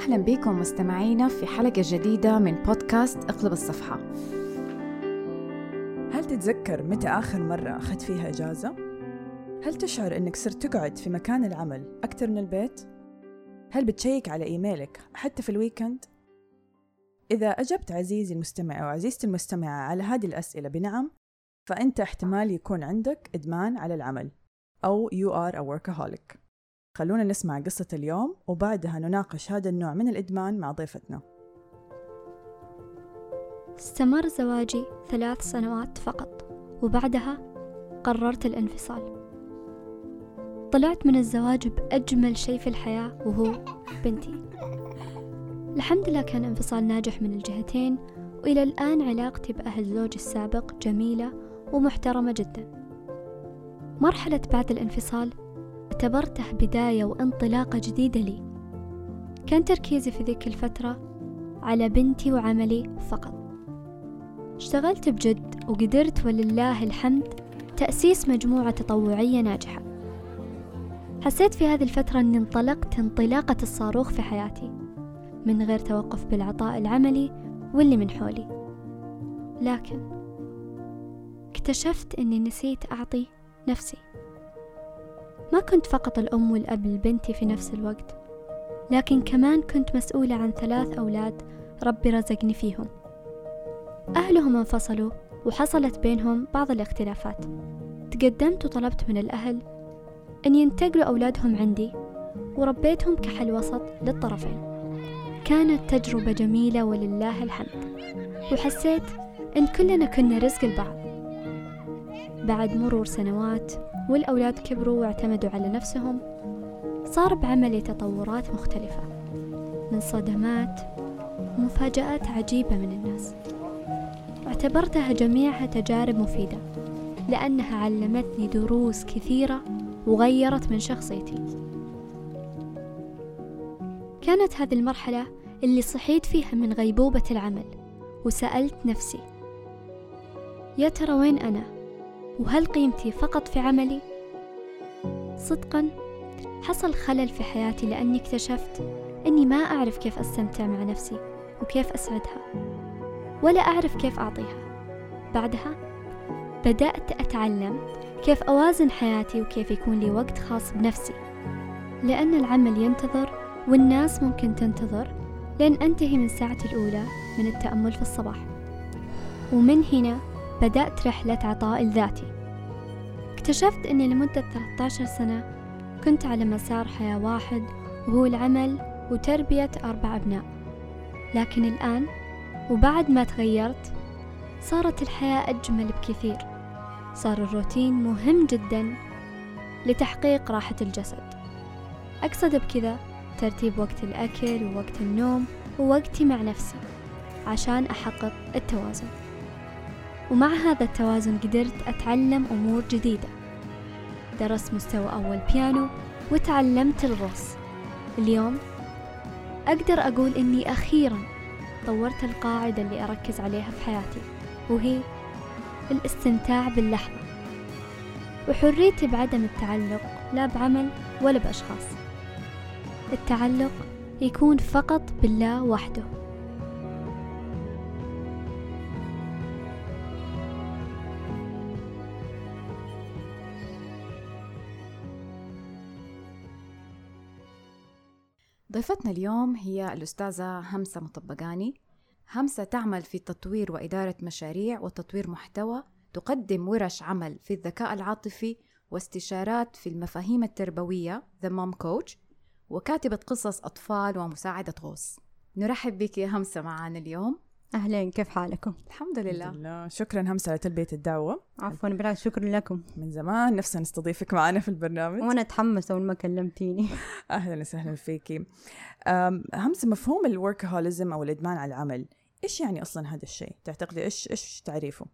أهلا بكم مستمعينا في حلقة جديدة من بودكاست اقلب الصفحة هل تتذكر متى آخر مرة أخذت فيها إجازة؟ هل تشعر أنك صرت تقعد في مكان العمل أكثر من البيت؟ هل بتشيك على إيميلك حتى في الويكند؟ إذا أجبت عزيزي المستمع أو عزيزتي المستمعة على هذه الأسئلة بنعم فأنت احتمال يكون عندك إدمان على العمل أو you are a workaholic خلونا نسمع قصة اليوم وبعدها نناقش هذا النوع من الإدمان مع ضيفتنا. استمر زواجي ثلاث سنوات فقط وبعدها قررت الانفصال. طلعت من الزواج بأجمل شيء في الحياة وهو بنتي. الحمد لله كان انفصال ناجح من الجهتين وإلى الآن علاقتي بأهل زوجي السابق جميلة ومحترمة جدا. مرحلة بعد الانفصال اعتبرته بداية وانطلاقة جديدة لي. كان تركيزي في ذيك الفترة على بنتي وعملي فقط. اشتغلت بجد وقدرت ولله الحمد تأسيس مجموعة تطوعية ناجحة. حسيت في هذه الفترة أني انطلقت انطلاقة الصاروخ في حياتي من غير توقف بالعطاء العملي واللي من حولي. لكن اكتشفت أني نسيت أعطي نفسي. ما كنت فقط الأم والأب لبنتي في نفس الوقت لكن كمان كنت مسؤولة عن ثلاث أولاد ربي رزقني فيهم. أهلهم انفصلوا وحصلت بينهم بعض الاختلافات. تقدمت وطلبت من الأهل أن ينتقلوا أولادهم عندي وربيتهم كحل وسط للطرفين. كانت تجربة جميلة ولله الحمد وحسيت إن كلنا كنا رزق البعض. بعد مرور سنوات والأولاد كبروا واعتمدوا على نفسهم صار بعملي تطورات مختلفة من صدمات ومفاجآت عجيبة من الناس اعتبرتها جميعها تجارب مفيدة لأنها علمتني دروس كثيرة وغيرت من شخصيتي كانت هذه المرحلة اللي صحيت فيها من غيبوبة العمل وسألت نفسي يا ترى وين أنا؟ وهل قيمتي فقط في عملي؟ صدقا حصل خلل في حياتي لأني اكتشفت أني ما أعرف كيف أستمتع مع نفسي وكيف أسعدها ولا أعرف كيف أعطيها بعدها بدأت أتعلم كيف أوازن حياتي وكيف يكون لي وقت خاص بنفسي لأن العمل ينتظر والناس ممكن تنتظر لين أنتهي من ساعتي الأولى من التأمل في الصباح ومن هنا بدأت رحلة عطاء الذاتي. اكتشفت أني لمدة 13 سنة كنت على مسار حياة واحد وهو العمل وتربية أربع أبناء. لكن الآن وبعد ما تغيرت صارت الحياة أجمل بكثير. صار الروتين مهم جدا لتحقيق راحة الجسد. أقصد بكذا ترتيب وقت الأكل ووقت النوم ووقتي مع نفسي عشان أحقق التوازن. ومع هذا التوازن قدرت أتعلم أمور جديدة. درست مستوى أول بيانو وتعلمت الغوص اليوم أقدر أقول إني أخيرا طورت القاعدة اللي أركز عليها في حياتي وهي الاستمتاع باللحظة وحريتي بعدم التعلق لا بعمل ولا بأشخاص. التعلق يكون فقط بالله وحده. ضيفتنا اليوم هي الأستاذة همسة مطبقاني. همسة تعمل في تطوير وإدارة مشاريع وتطوير محتوى تقدم ورش عمل في الذكاء العاطفي واستشارات في المفاهيم التربوية The Mom Coach وكاتبة قصص أطفال ومساعدة غوص. نرحب بك يا همسة معنا اليوم. أهلين كيف حالكم؟ الحمد لله, الحمد لله. شكرا همسة لتلبية الدعوة عفوا بالعكس شكرا لكم من زمان نفسنا نستضيفك معنا في البرنامج وأنا أتحمس أول ما كلمتيني أهلا وسهلا فيكي همسة مفهوم الوركهوليزم أو الإدمان على العمل إيش يعني أصلا هذا الشيء؟ تعتقدي إيش إيش تعريفه؟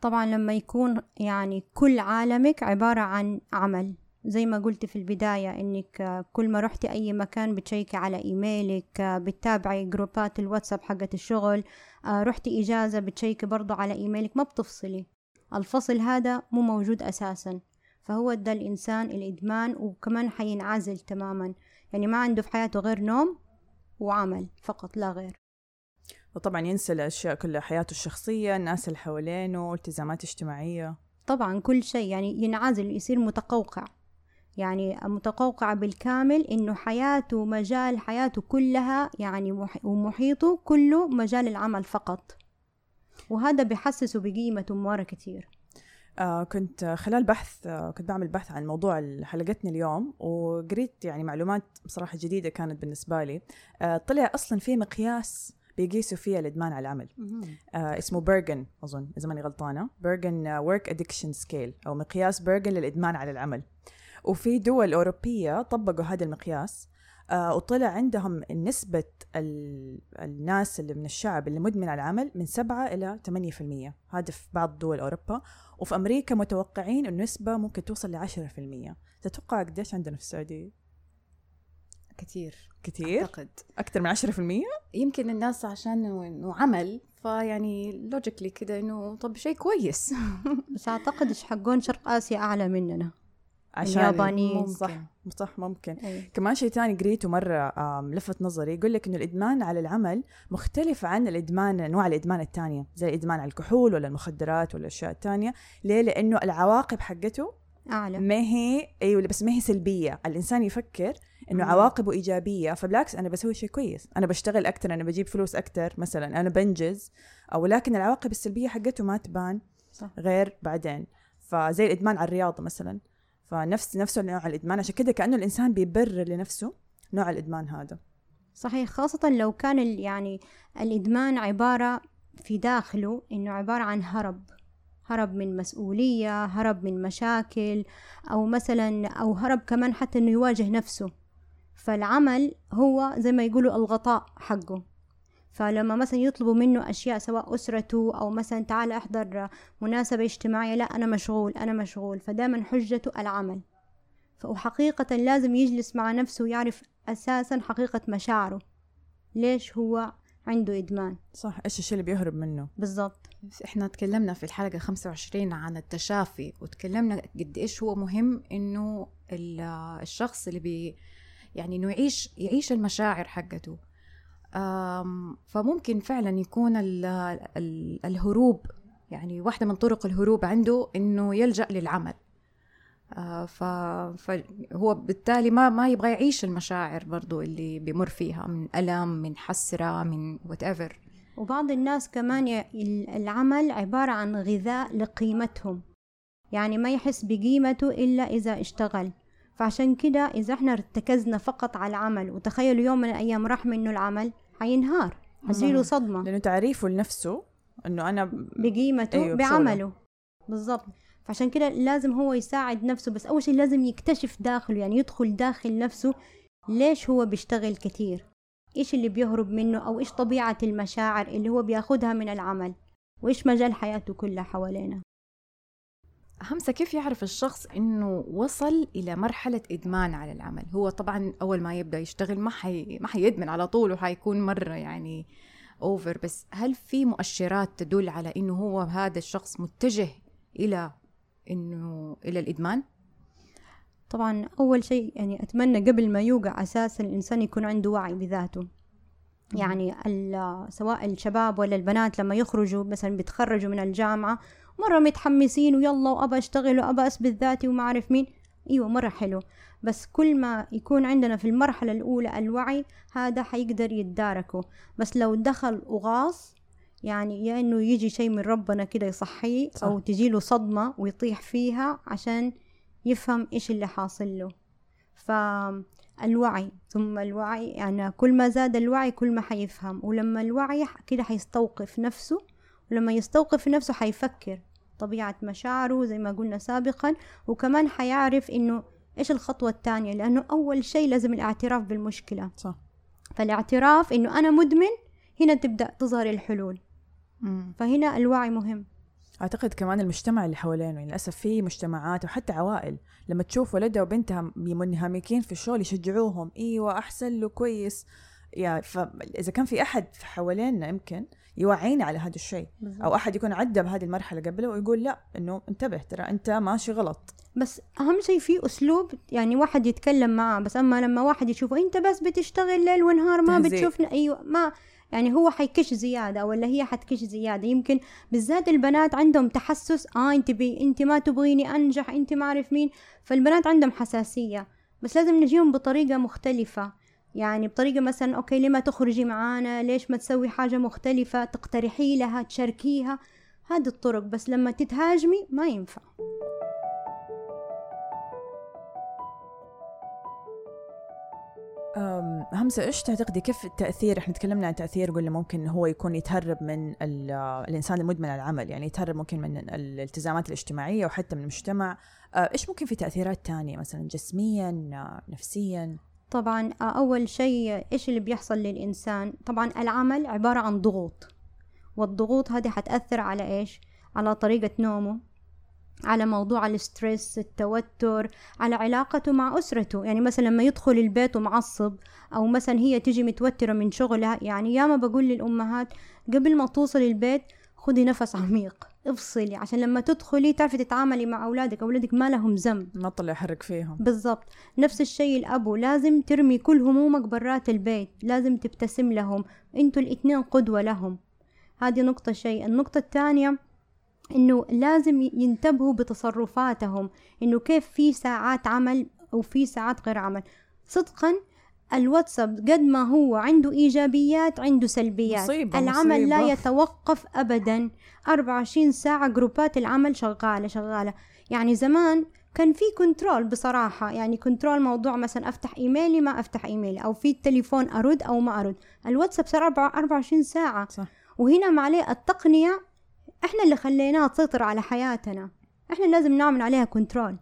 طبعا لما يكون يعني كل عالمك عبارة عن عمل زي ما قلت في البداية إنك آه، كل ما رحتي أي مكان بتشيكي على إيميلك آه، بتتابعي جروبات الواتساب حقت الشغل آه، رحتي إجازة بتشيكي برضو على إيميلك ما بتفصلي. الفصل هذا مو موجود أساسا. فهو ده الإنسان الإدمان وكمان حينعزل تماما. يعني ما عنده في حياته غير نوم وعمل فقط لا غير. وطبعا ينسى الأشياء كلها حياته الشخصية الناس اللي حوالينه التزامات اجتماعية. طبعا كل شيء يعني ينعزل يصير متقوقع. يعني متقوقع بالكامل إنه حياته مجال حياته كلها يعني مح- ومحيطه كله مجال العمل فقط. وهذا بحسسه بقيمته مرة كتير. آه كنت خلال بحث آه كنت بعمل بحث عن موضوع حلقتنا اليوم وقريت يعني معلومات بصراحة جديدة كانت بالنسبة لي. آه طلع أصلا في مقياس بيقيسوا فيها الإدمان على العمل. آه اسمه Bergen أظن إذا ماني غلطانة. Bergen Work Addiction Scale أو مقياس Bergen للإدمان على العمل. وفي دول أوروبية طبقوا هذا المقياس آه وطلع عندهم نسبة ال- الناس اللي من الشعب اللي مدمن على العمل من 7 إلى 8% هذا في بعض دول أوروبا. وفي أمريكا متوقعين النسبة ممكن توصل ل 10% تتوقع قديش عندنا في السعودية؟ كثير كثير؟ أعتقد. أكثر من 10%؟ يمكن الناس عشان إنه عمل فيعني لوجيكلي كده إنه طب شيء كويس. بس أعتقد إيش حقون شرق آسيا أعلى مننا. عشان اليابانيين. صح. صح ممكن. أي. كمان شيء تاني قريته آم، لفت نظري. يقول لك إنه الإدمان على العمل مختلف عن الإدمان أنواع الإدمان التانية. زي الإدمان على الكحول ولا المخدرات ولا الأشياء التانية ليه؟ لأنه العواقب حقته أعلى. ما هي أيوه بس ما هي سلبية. الإنسان يفكر إنه مم. عواقبه إيجابية. فبالعكس أنا بسوي شيء كويس. أنا بشتغل أكثر أنا بجيب فلوس أكثر مثلا أنا بنجز أو لكن العواقب السلبية حقته ما تبان صح. غير بعدين. فزي الإدمان على الرياضة مثلا. فنفس نفسه نوع الإدمان. عشان كده كأنه الإنسان بيبرر لنفسه نوع الإدمان هذا. صحيح. خاصة لو كان يعني الإدمان عبارة في داخله إنه عبارة عن هرب. هرب من مسؤولية هرب من مشاكل أو مثلا أو هرب كمان حتى إنه يواجه نفسه. فالعمل هو زي ما يقولوا الغطاء حقه. فلما مثلا يطلبوا منه أشياء سواء أسرته أو مثلا تعال أحضر مناسبة اجتماعية لا أنا مشغول أنا مشغول. فدائما حجته العمل. وحقيقة لازم يجلس مع نفسه ويعرف أساسا حقيقة مشاعره. ليش هو عنده إدمان؟ صح إيش الشيء اللي بيهرب منه؟ بالضبط. إحنا تكلمنا في الحلقة 25 عن التشافي وتكلمنا قد إيش هو مهم ال- الشخص اللي بي يعني إنه يعيش يعيش المشاعر حقته. فممكن فعلا يكون ال ال الهروب يعني واحدة من طرق الهروب عنده إنه يلجأ للعمل. آه، فهو بالتالي ما ما يبغى يعيش المشاعر برضو اللي بيمر فيها من ألم من حسرة من whatever. وبعض الناس كمان العمل عبارة عن غذاء لقيمتهم. يعني ما يحس بقيمته إلا إذا اشتغل. فعشان كده إذا إحنا ارتكزنا فقط على العمل وتخيلوا يوم من الأيام راح منه العمل حينهار حيصيره صدمة. لأنه تعريفه لنفسه إنه أنا بقيمته أيوة، بعمله. بالضبط. فعشان كده لازم هو يساعد نفسه بس أول شيء لازم يكتشف داخله يعني يدخل داخل نفسه ليش هو بيشتغل كتير. إيش اللي بيهرب منه أو إيش طبيعة المشاعر اللي هو بياخدها من العمل. وإيش مجال حياته كلها حوالينا. همسة كيف يعرف الشخص إنه وصل إلى مرحلة إدمان على العمل؟ هو طبعا أول ما يبدأ يشتغل ما حي... ما حيدمن على طول وحيكون مرة يعني اوفر بس هل في مؤشرات تدل على إنه هو هذا الشخص متجه إلى إنه إلى الإدمان؟ طبعا أول شيء يعني أتمنى قبل ما يوقع أساسا الإنسان يكون عنده وعي بذاته. يعني سواء الشباب ولا البنات لما يخرجوا مثلا بيتخرجوا من الجامعة مرة متحمسين ويلا وأبى أشتغل وأبى أثبت ذاتي وما أعرف مين. أيوة مرة حلو. بس كل ما يكون عندنا في المرحلة الأولى الوعي هذا حيقدر يتداركه. بس لو دخل وغاص يعني يا إنه يجي شيء من ربنا كده يصحيه صح. أو تجيله صدمة ويطيح فيها عشان يفهم إيش اللي حاصل له. فالوعي ثم الوعي يعني كل ما زاد الوعي كل ما حيفهم. ولما الوعي كده حيستوقف نفسه ولما يستوقف نفسه حيفكر طبيعة مشاعره زي ما قلنا سابقا وكمان حيعرف إنه إيش الخطوة الثانية لأنه أول شيء لازم الاعتراف بالمشكلة. صح. فالاعتراف إنه أنا مدمن هنا تبدأ تظهر الحلول. فهنا الوعي مهم. أعتقد كمان المجتمع اللي حوالينه يعني للأسف في مجتمعات وحتى عوائل لما تشوف ولدها وبنتها منهمكين في الشغل يشجعوهم إيوه أحسن له كويس. يا فاذا كان في أحد حوالينا يمكن يوعينا على هذا الشيء. أو أحد يكون عدى بهذه المرحلة قبله ويقول لا إنه انتبه ترى أنت ماشي غلط. بس أهم شيء في أسلوب يعني واحد يتكلم معاه بس أما لما واحد يشوفه أنت بس بتشتغل ليل ونهار ما. بتشوفنا أيوه ما يعني هو حيكش زيادة ولا هي حتكش زيادة. يمكن بالذات البنات عندهم تحسس آه أنت بي أنت ما تبغيني أنجح أنت ما أعرف مين. فالبنات عندهم حساسية. بس لازم نجيهم بطريقة مختلفة. يعني بطريقة مثلا أوكي ليه ما تخرجي معانا؟ ليش ما تسوي حاجة مختلفة؟ تقترحي لها تشاركيها؟ هذه الطرق بس لما تتهاجمي ما ينفع. همسة إيش تعتقدي؟ كيف التأثير؟ إحنا تكلمنا عن تأثير قلنا ممكن هو يكون يتهرب من ال- الإنسان المدمن على العمل يعني يتهرب ممكن من الالتزامات الاجتماعية وحتى من المجتمع. أه، إيش ممكن في تأثيرات تانية مثلا جسميا نفسيا؟ طبعا آه، أول شيء إيش اللي بيحصل للإنسان؟ طبعا العمل عبارة عن ضغوط والضغوط هذه حتأثر على إيش؟ على طريقة نومه على موضوع الستريس التوتر على علاقته مع أسرته. يعني مثلا لما يدخل البيت ومعصب أو مثلا هي تيجي متوترة من شغلها يعني ياما بقول للأمهات قبل ما توصلي البيت خدي نفس عميق افصلي عشان لما تدخلي تعرفي تتعاملي مع أولادك أولادك ما لهم ذنب. ما تطلع يحرك فيهم. بالضبط. نفس الشيء الأبو لازم ترمي كل همومك برات البيت لازم تبتسم لهم. أنتوا الاتنين قدوة لهم. هذه نقطة شيء. النقطة الثانية إنه لازم ينتبهوا بتصرفاتهم. إنه كيف في ساعات عمل وفي ساعات غير عمل. صدقا الواتساب قد ما هو عنده إيجابيات عنده سلبيات. مصيبة، العمل لا مصيبة. يتوقف ابدا. 24 ساعة جروبات العمل شغالة شغالة. يعني زمان كان في control بصراحة. يعني control موضوع مثلا أفتح إيميلي ما أفتح إيميلي. أو في التليفون أرد أو ما أرد. الواتساب صار 24 ساعة. صح. وهنا معليه التقنية إحنا اللي خليناها تسيطر على حياتنا. إحنا لازم نعمل عليها control.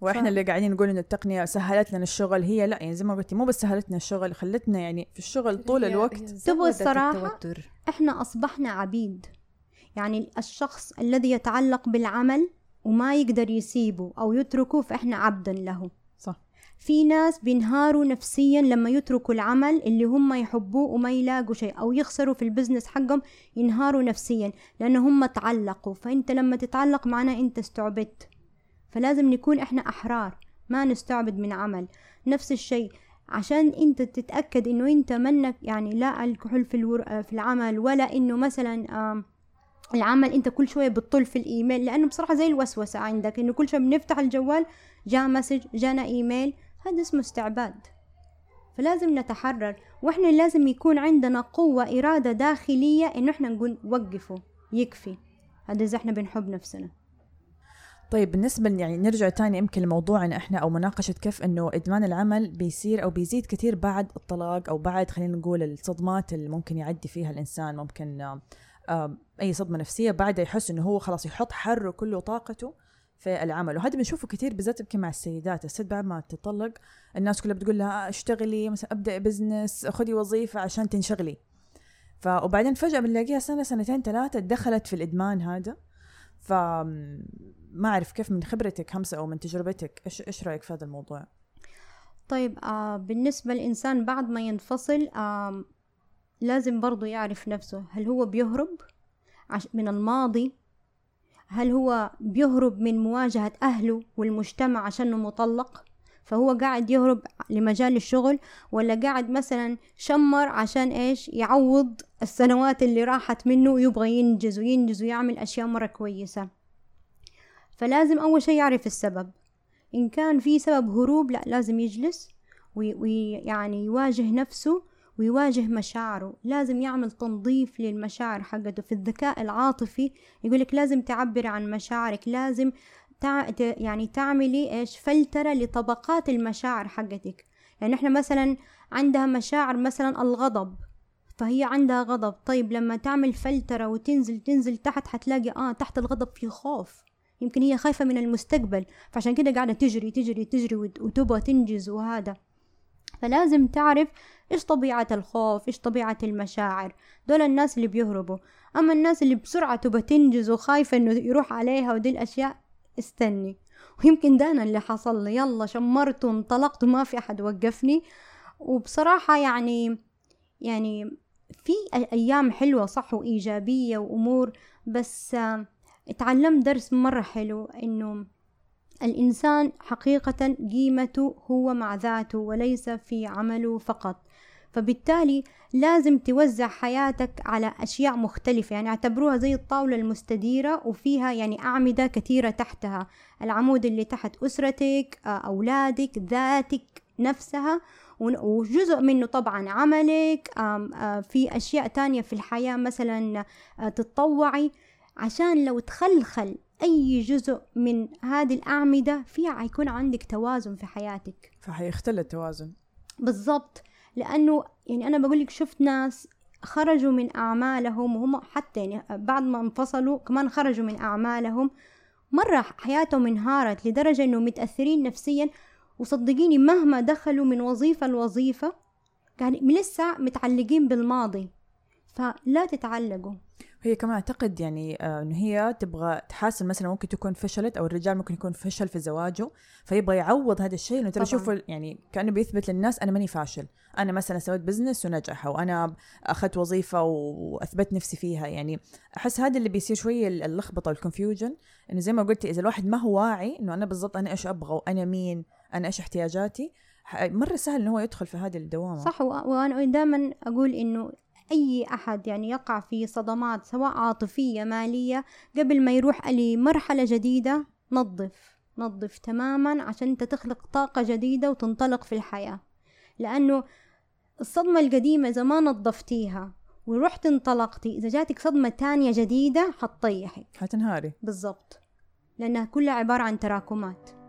وإحنا اللي قاعدين نقول انه التقنية سهلت لنا الشغل هي لا يعني زي ما قلتي مو بس سهلت لنا الشغل خلتنا يعني في الشغل طول هي- الوقت تبغى زودت الصراحة؟ التوتر إحنا أصبحنا عبيد. يعني الشخص الذي يتعلق بالعمل وما يقدر يسيبه أو يتركه فإحنا عبدا له. صح. في ناس بينهاروا نفسيا لما يتركوا العمل اللي هم يحبوه وما يلاقوا شيء أو يخسروا في ال business حقهم ينهاروا نفسيا لأن هم تعلقوا. فأنت لما تتعلق معنا أنت استعبدت. فلازم نكون إحنا أحرار ما نستعبد من عمل. نفس الشيء عشان أنت تتأكد إنه أنت منك يعني لا الكحول في, الور... في العمل ولا إنه مثلا العمل أنت كل شوية بتطل في الإيميل. لأنه بصراحة زي الوسوسة عندك إنه كل شوية بنفتح الجوال جاء مسج جانا إيميل هذا اسمه استعباد. فلازم نتحرر وإحنا لازم يكون عندنا قوة إرادة داخلية إنه إحنا نقول وقفوا يكفي. هذا إذا إحنا بنحب نفسنا. طيب بالنسبة يعني نرجع تاني يمكن لموضوعنا إحنا أو مناقشة كيف إنه إدمان العمل بيصير أو بيزيد كثير بعد الطلاق أو بعد خلينا نقول الصدمات اللي ممكن يعدي فيها الإنسان ممكن آه، آه، أي صدمة نفسية بعدها يحس إنه هو خلاص يحط حره كله طاقته في العمل. وهذا بنشوفه كثير بالذات يمكن مع السيدات. الست بعد ما تطلق الناس كلها بتقول لها اشتغلي مثلا أبدأ بزنس خذي وظيفة عشان تنشغلي. ف وبعدين فجأة بنلاقيها سنة سنتين ثلاثة دخلت في الإدمان هذا. ف ما أعرف كيف من خبرتك همسة أو من تجربتك. إيش إيش رأيك في هذا الموضوع؟ طيب آه بالنسبة للإنسان بعد ما ينفصل آه لازم برضو يعرف نفسه. هل هو بيهرب من الماضي؟ هل هو بيهرب من مواجهة أهله والمجتمع عشانه مطلق؟ فهو قاعد يهرب لمجال الشغل ولا قاعد مثلا شمر عشان إيش؟ يعوض السنوات اللي راحت منه ويبغى ينجز وينجز ويعمل أشياء مرة كويسة. فلازم أول شيء يعرف السبب. إن كان في سبب هروب لا لازم يجلس وي- ويعني يواجه نفسه ويواجه مشاعره. لازم يعمل تنظيف للمشاعر حقته. في الذكاء العاطفي يقولك لازم تعبري عن مشاعرك لازم تع... يعني تعملي إيش؟ فلترة لطبقات المشاعر حقتك. يعني إحنا مثلا عندها مشاعر مثلا الغضب فهي عندها غضب. طيب لما تعمل فلترة وتنزل تنزل تحت حتلاقي آه تحت الغضب في خوف. يمكن هي خايفة من المستقبل فعشان كده قاعدة تجري تجري تجري وت- وتبغى تنجز وهذا. فلازم تعرف إيش طبيعة الخوف إيش طبيعة المشاعر. دول الناس اللي بيهربوا. أما الناس اللي بسرعة تبغى تنجز وخايفة إنه يروح عليها ودي الأشياء استني. ويمكن ده أنا اللي حصل لي. يلا شمرت وانطلقت وما في أحد وقفني. وبصراحة يعني يعني في أ- أيام حلوة صح وإيجابية وأمور بس اتعلمت درس مرة حلو إنه الإنسان حقيقة قيمته هو مع ذاته وليس في عمله فقط. فبالتالي لازم توزع حياتك على أشياء مختلفة يعني اعتبروها زي الطاولة المستديرة وفيها يعني أعمدة كثيرة تحتها. العمود اللي تحت أسرتك آه، أولادك ذاتك نفسها وجزء منه طبعا عملك آه، في أشياء تانية في الحياة مثلا آه، تتطوعي. عشان لو تخلخل أي جزء من هذه الأعمدة فيها حيكون عندك توازن في حياتك. فحيختل التوازن. بالضبط. لأنه يعني أنا بقول لك شفت ناس خرجوا من أعمالهم وهم حتى يعني بعد ما انفصلوا كمان خرجوا من أعمالهم مرة حياتهم انهارت لدرجة إنه متأثرين نفسيا وصدقيني مهما دخلوا من وظيفة لوظيفة يعني لسه متعلقين بالماضي فلا تتعلقوا. هي كمان أعتقد يعني آه إنه هي تبغى تحاسن مثلا ممكن تكون فشلت أو الرجال ممكن يكون فشل في زواجه فيبغى يعوض هذا الشيء إنه ترى شوفوا يعني كأنه بيثبت للناس أنا ماني فاشل أنا مثلا سويت business ونجح وأنا أخذت وظيفة وأثبت نفسي فيها. يعني أحس هذا اللي بيصير شوية اللخبطة وال confusion إنه زي ما قلتي إذا الواحد ما هو واعي إنه أنا بالضبط أنا إيش أبغى وأنا مين أنا إيش احتياجاتي مرة سهل إنه هو يدخل في هذه الدوامة. صح وأنا دائما أقول إنه أي أحد يعني يقع في صدمات سواء عاطفية مالية قبل ما يروح لمرحلة جديدة نظف نظف تماما عشان أنت تخلق طاقة جديدة وتنطلق في الحياة. لأنه الصدمة القديمة إذا ما نظفتيها ورحت انطلقتي إذا جاتك صدمة تانية جديدة حتطيحك حتنهاري. بالضبط. لأنها كلها عبارة عن تراكمات.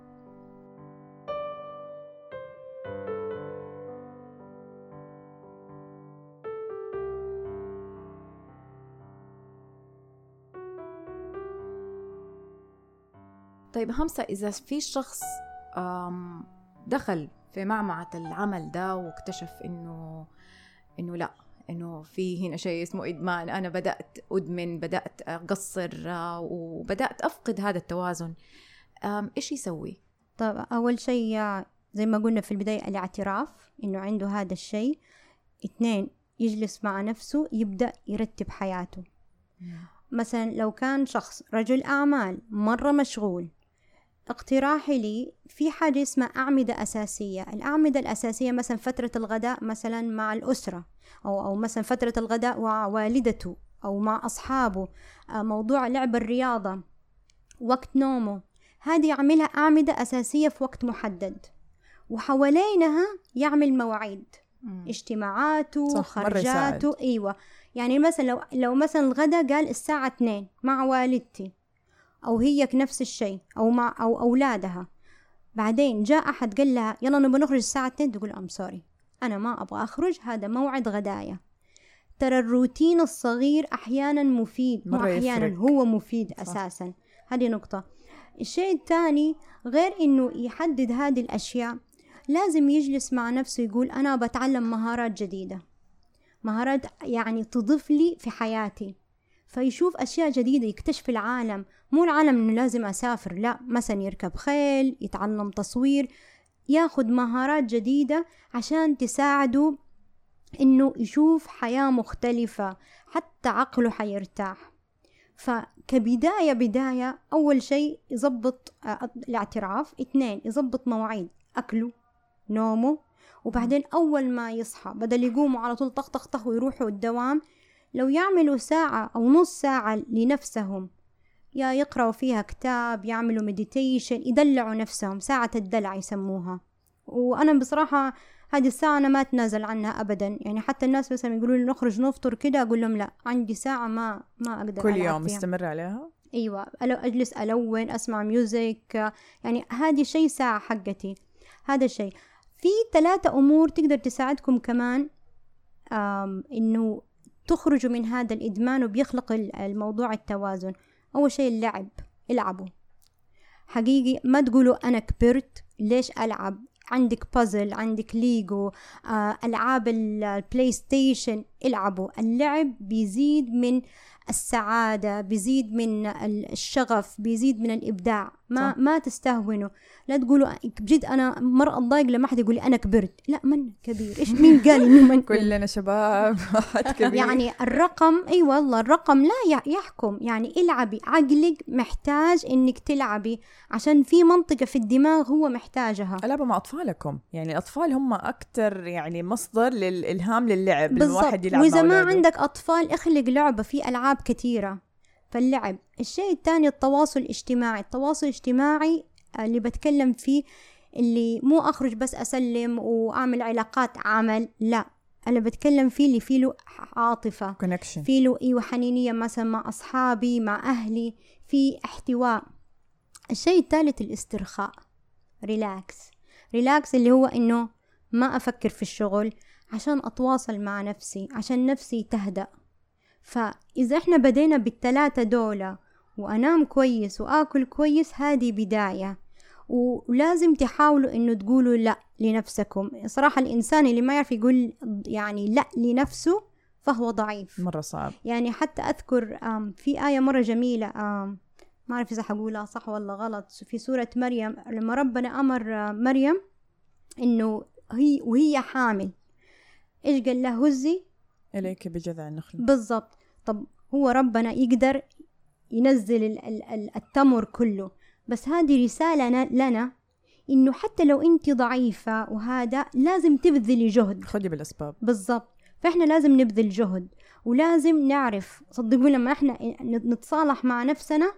طيب همسة إذا في شخص دخل في معمعة العمل ده واكتشف إنه إنه لأ إنه في هنا شيء اسمه إدمان أنا بدأت أدمن بدأت أقصر آه، وبدأت أفقد هذا التوازن إيش يسوي؟ طيب أول شيء زي ما قلنا في البداية الاعتراف إنه عنده هذا الشيء. اثنين يجلس مع نفسه يبدأ يرتب حياته. مثلا لو كان شخص رجل أعمال مرة مشغول اقتراحي لي في حاجة اسمها أعمدة أساسية. الأعمدة الأساسية مثلا فترة الغداء مثلا مع الأسرة أو, أو مثلا فترة الغداء مع والدته أو مع أصحابه. آه، موضوع لعب الرياضة وقت نومه. هذه يعملها أعمدة أساسية في وقت محدد. وحوالينها يعمل مواعيد. اجتماعاته خرجاته إيوه. يعني مثلا لو لو مثلا الغداء قال الساعة 2 مع والدتي. أو هي نفس الشيء أو مع أو أولادها. بعدين جاء أحد قال لها يلا نبغى نخرج الساعة 2 تقول أم سوري أنا ما أبغى أخرج هذا موعد غدايا ترى الروتين الصغير أحيانا مفيد مو أحيانا يفرق. هو مفيد صح. أساسا. هذه نقطة. الشيء الثاني غير إنه يحدد هذه الأشياء لازم يجلس مع نفسه يقول أنا بتعلم مهارات جديدة. مهارات يعني تضيف لي في حياتي. فيشوف أشياء جديدة يكتشف العالم. مو العالم إنه لازم أسافر لا مثلا يركب خيل يتعلم تصوير ياخد مهارات جديدة عشان تساعده إنه يشوف حياة مختلفة حتى عقله حيرتاح. فكبداية بداية أول شيء يظبط آه، الاعتراف. اثنين يظبط مواعيد أكله نومه. وبعدين أول ما يصحى بدل يقوموا على طول طخ طخ طخ ويروحوا الدوام لو يعملوا ساعة أو نص ساعة لنفسهم. يا يقرأوا فيها كتاب يعملوا meditation يدلعوا نفسهم ساعة الدلع يسموها. وأنا بصراحة هذه الساعة أنا ما أتنازل عنها أبدا. يعني حتى الناس مثلا يقولوا لي نخرج نفطر كده أقول لهم لا عندي ساعة ما ما أقدر كل يوم مستمر عليها؟ أيوة أجلس ألون أسمع music يعني هذه شيء ساعة حقتي. هذا الشيء. في ثلاثة أمور تقدر تساعدكم كمان إنه تخرجوا من هذا الإدمان وبيخلق الموضوع التوازن. أول شيء اللعب العبوا. حقيقي ما تقولوا أنا كبرت ليش ألعب؟ عندك بازل عندك ليجو آه، ألعاب البلاي ستيشن العبوا. اللعب بيزيد من السعادة بيزيد من الشغف بيزيد من الإبداع. ما صح. ما تستهونوا. لا تقولوا بجد أنا مرة أتضايق لما حد يقول لي أنا كبرت. لا من كبير؟ إيش مين قال إنه من كلنا شباب كبير. يعني الرقم أي والله الرقم لا يحكم. يعني العبي عقلك محتاج إنك تلعبي عشان في منطقة في الدماغ هو محتاجها. ألعبوا مع أطفالكم. يعني الأطفال هم أكثر يعني مصدر للإلهام للعب لما الواحد بالضبط يلعب وإذا ما. عندك أطفال اخلق لعبة في ألعاب كثيرة. فاللعب. الشيء الثاني التواصل الاجتماعي. التواصل الاجتماعي اللي بتكلم فيه اللي مو أخرج بس أسلم وأعمل علاقات عمل لا. أنا بتكلم فيه اللي فيه له عاطفة. connection في له إيوه حنينية مثلا مع أصحابي مع أهلي. في احتواء. الشيء الثالث الاسترخاء. relax relax اللي هو إنه ما أفكر في الشغل عشان أتواصل مع نفسي عشان نفسي تهدأ. فإذا إحنا بدينا بالثلاثه دولة وأنام كويس وآكل كويس هذه بداية. ولازم تحاولوا إنه تقولوا لأ لنفسكم. صراحة الإنسان اللي ما يعرف يقول يعني لأ لنفسه فهو ضعيف. مرة صعب. يعني حتى أذكر آم، في آية مرة جميلة ما أعرف إذا حقولها صح ولا غلط في سورة مريم لما ربنا أمر آه، مريم إنه هي وهي حامل. إيش قال لها هزي. إليك بجذع النخلة. بالضبط. طب هو ربنا يقدر ينزل ال- ال- ال- التمر كله بس هذه رسالة لنا إنه حتى لو أنت ضعيفة وهذا لازم تبذلي جهد. خذي بالأسباب. بالضبط. فإحنا لازم نبذل جهد ولازم نعرف صدقوا لما إحنا نتصالح مع نفسنا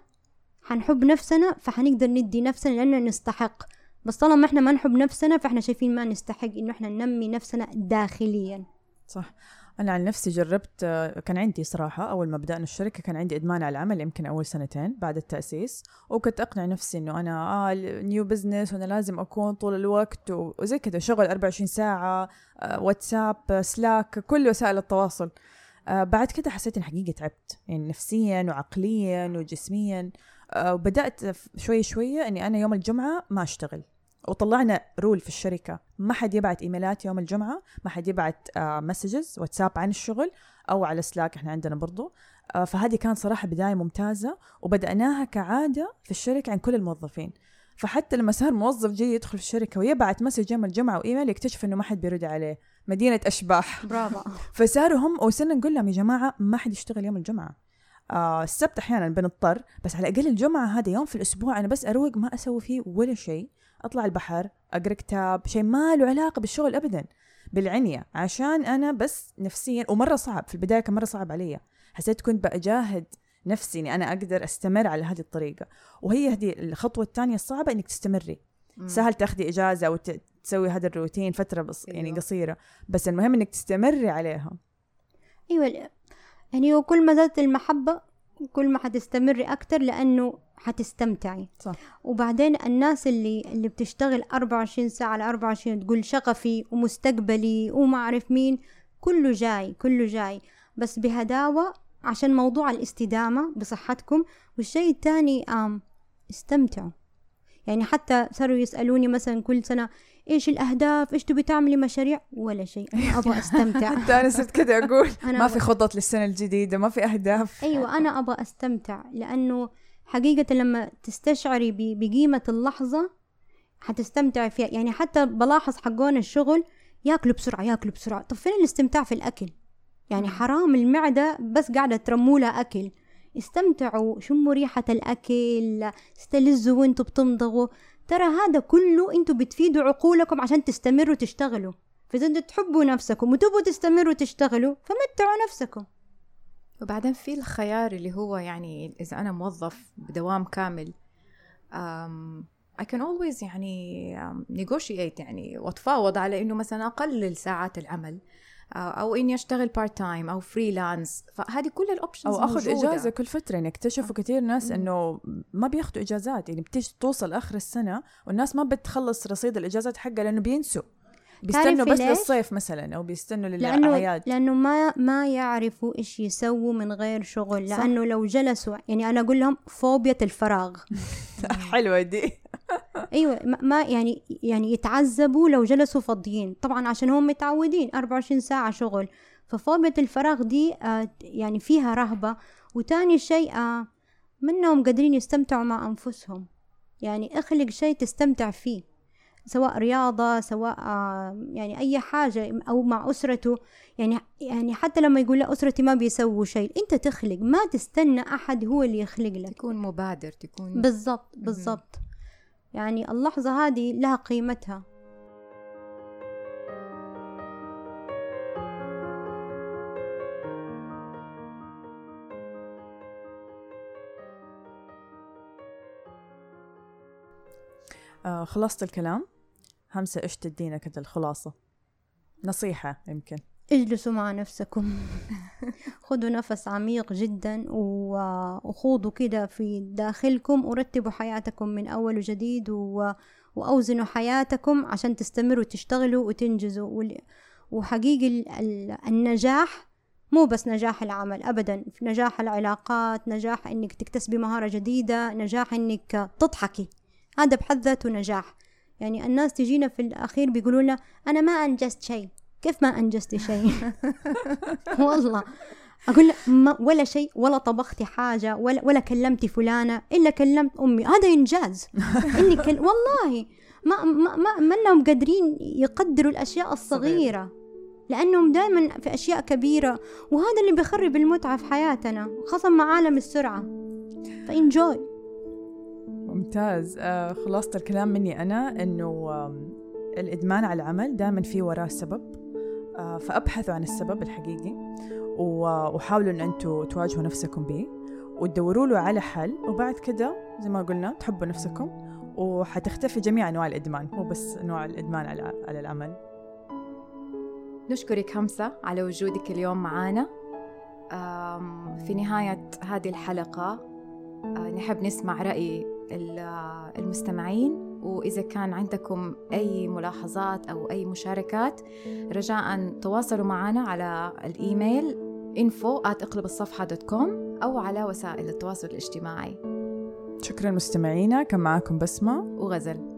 حنحب نفسنا فحنقدر ندي نفسنا لأنه نستحق. بس طالما إحنا ما نحب نفسنا فإحنا شايفين ما نستحق إنه إحنا ننمي نفسنا داخليا. صح. أنا عن نفسي جربت كان عندي صراحة أول ما بدأنا الشركة كان عندي إدمان على العمل يمكن أول سنتين بعد التأسيس وكنت أقنع نفسي إنه أنا آه new business وأنا لازم أكون طول الوقت وزي كذا شغل 24 ساعة آه، واتساب سلاك كل وسائل التواصل. آه، بعد كده حسيت إن حقيقة تعبت يعني نفسيا وعقليا وجسميا. آه، وبدأت ف- شوي شوية إني أنا يوم الجمعة ما أشتغل وطلعنا rule في الشركة. ما حد يبعت إيميلات يوم الجمعة ما حد يبعت messages واتساب عن الشغل أو على سلاك إحنا عندنا برضو. آه، فهذه كانت صراحة بداية ممتازة وبدأناها كعادة في الشركة عن كل الموظفين. فحتى لما صار موظف جاي يدخل في الشركة ويبعت message يوم الجمعة وإيميل يكتشف إنه ما حد بيرد عليه. مدينة أشباح. برافو. فصاروا هم وصرنا نقول لهم يا جماعة ما حد يشتغل يوم الجمعة. آه السبت أحيانا بنضطر بس على الأقل الجمعة هذا يوم في الأسبوع أنا بس أروق ما أسوي فيه ولا شيء. أطلع البحر أقرأ كتاب شيء ما له علاقة بالشغل أبدا. بالعنية عشان أنا بس نفسيا ومرة صعب في البداية كان مرة صعب علي. حسيت كنت بأجاهد نفسي إني أنا أقدر أستمر على هذه الطريقة. وهي هذه الخطوة الثانية الصعبة إنك تستمري. مم. سهل تاخذي إجازة وتسوي هذا الروتين فترة بس يعني أيوة. قصيرة. بس المهم إنك تستمري عليها. أيوه يعني وكل ما زادت المحبة كل ما حتستمري أكتر لأنه حتستمتعي. صح. وبعدين الناس اللي اللي بتشتغل 24 ساعة على 24 تقول شغفي ومستقبلي وما أعرف مين كله جاي كله جاي. بس بهداوة عشان موضوع الاستدامة بصحتكم. والشيء الثاني استمتعوا. يعني حتى صاروا يسألوني مثلا كل سنة إيش الأهداف؟ إيش تبي تعملي؟ مشاريع؟ ولا شيء. أنا أبغى أستمتع. حتى أنا صرت كذا أقول. ما في خطط للسنة الجديدة ما في أهداف. أيوه أنا أبغى أستمتع. لأنه حقيقة لما تستشعري بقيمة اللحظة حتستمتعي فيها. يعني حتى بلاحظ حقون الشغل ياكلوا بسرعة ياكلوا بسرعة. طب فين الاستمتاع في الأكل؟ يعني حرام المعدة بس قاعدة ترمولها أكل. استمتعوا شموا ريحة الأكل استلذوا وانتوا بتمضغوا ترى هذا كله أنتوا بتفيدوا عقولكم عشان تستمروا تشتغلوا. فإذا أنتوا تحبوا نفسكم وتبغوا تستمروا تشتغلوا فمتعوا نفسكم. وبعدين في الخيار اللي هو يعني إذا أنا موظف بدوام كامل um, I can always يعني um, negotiate يعني وأتفاوض على إنه مثلا أقلل ساعات العمل آه، أو إني أشتغل part time أو freelance فهذه كل ال options أو أخذ إجازة كل فترة. يعني اكتشفوا كثير ناس. إنه ما بياخذوا إجازات. يعني بتيجي توصل آخر السنة والناس ما بتخلص رصيد الاجازات حقها لأنه بينسوا. بيستنوا بس؟ للصيف مثلا أو بيستنوا لأنه للأعياد. لأنه ما ما يعرفوا إيش يسووا من غير شغل صح. لأنه لو جلسوا يعني أنا أقول لهم فوبيا الفراغ. حلوة دي. أيوة ما- يعني يعني يتعذبوا لو جلسوا فاضيين. طبعا عشان هم متعودين 24 ساعة شغل. ففوبيا الفراغ دي آه، يعني فيها رهبة. وتاني شيء آه، منهم قادرين يستمتعوا مع أنفسهم. يعني اخلق شيء تستمتع فيه. سواء رياضة سواء يعني أي حاجة أو مع أسرته. يعني يعني حتى لما يقول لا أسرتي ما بيسووا شيء. أنت تخلق ما تستنى أحد هو اللي يخلق لك. تكون مبادر تكون بالضبط بالضبط. يعني اللحظة هذه لها قيمتها. آه خلصت الكلام. همسة إيش تدينا كذا الخلاصة؟ نصيحة يمكن. اجلسوا مع نفسكم. خذوا نفس عميق جدا وخوضوا كده في داخلكم. ورتبوا حياتكم من أول وجديد و... وأوزنوا حياتكم عشان تستمروا تشتغلوا وتنجزوا. وحقيقي النجاح مو بس نجاح العمل أبدا. في نجاح العلاقات نجاح إنك تكتسبي مهارة جديدة نجاح إنك تضحكي. هذا بحد ذاته نجاح. يعني الناس تجينا في الأخير بيقولوا لنا أنا ما أنجزت شيء. كيف ما أنجزتي شيء؟ والله. أقول ما ولا شيء ولا طبختي حاجة ولا, ولا كلمتي فلانة إلا كلمت أمي. هذا إنجاز. إني كل... والله. ما ما ما, أنهم قادرين يقدروا الأشياء الصغيرة. لأنهم دائما في أشياء كبيرة. وهذا اللي بيخرب المتعة في حياتنا خاصة مع عالم السرعة. فإنجوي. ممتاز. آه خلاصة الكلام مني أنا آه الإدمان على العمل دائما في وراه سبب آه فأبحثوا عن السبب الحقيقي وحاولوا أن أنتوا تواجهوا نفسكم به وتدوروا له على حل. وبعد كده زي ما قلنا تحبوا نفسكم وحتختفي جميع أنواع الإدمان مو بس أنواع الإدمان على العمل. نشكرك همسة على وجودك اليوم معنا في نهاية هذه الحلقة آه، نحب نسمع رأي المستمعين وإذا كان عندكم أي ملاحظات أو أي مشاركات رجاء تواصلوا معنا على الإيميل info كوم أو على وسائل التواصل الاجتماعي. شكرا مستمعينا كان معكم بسمة وغزل.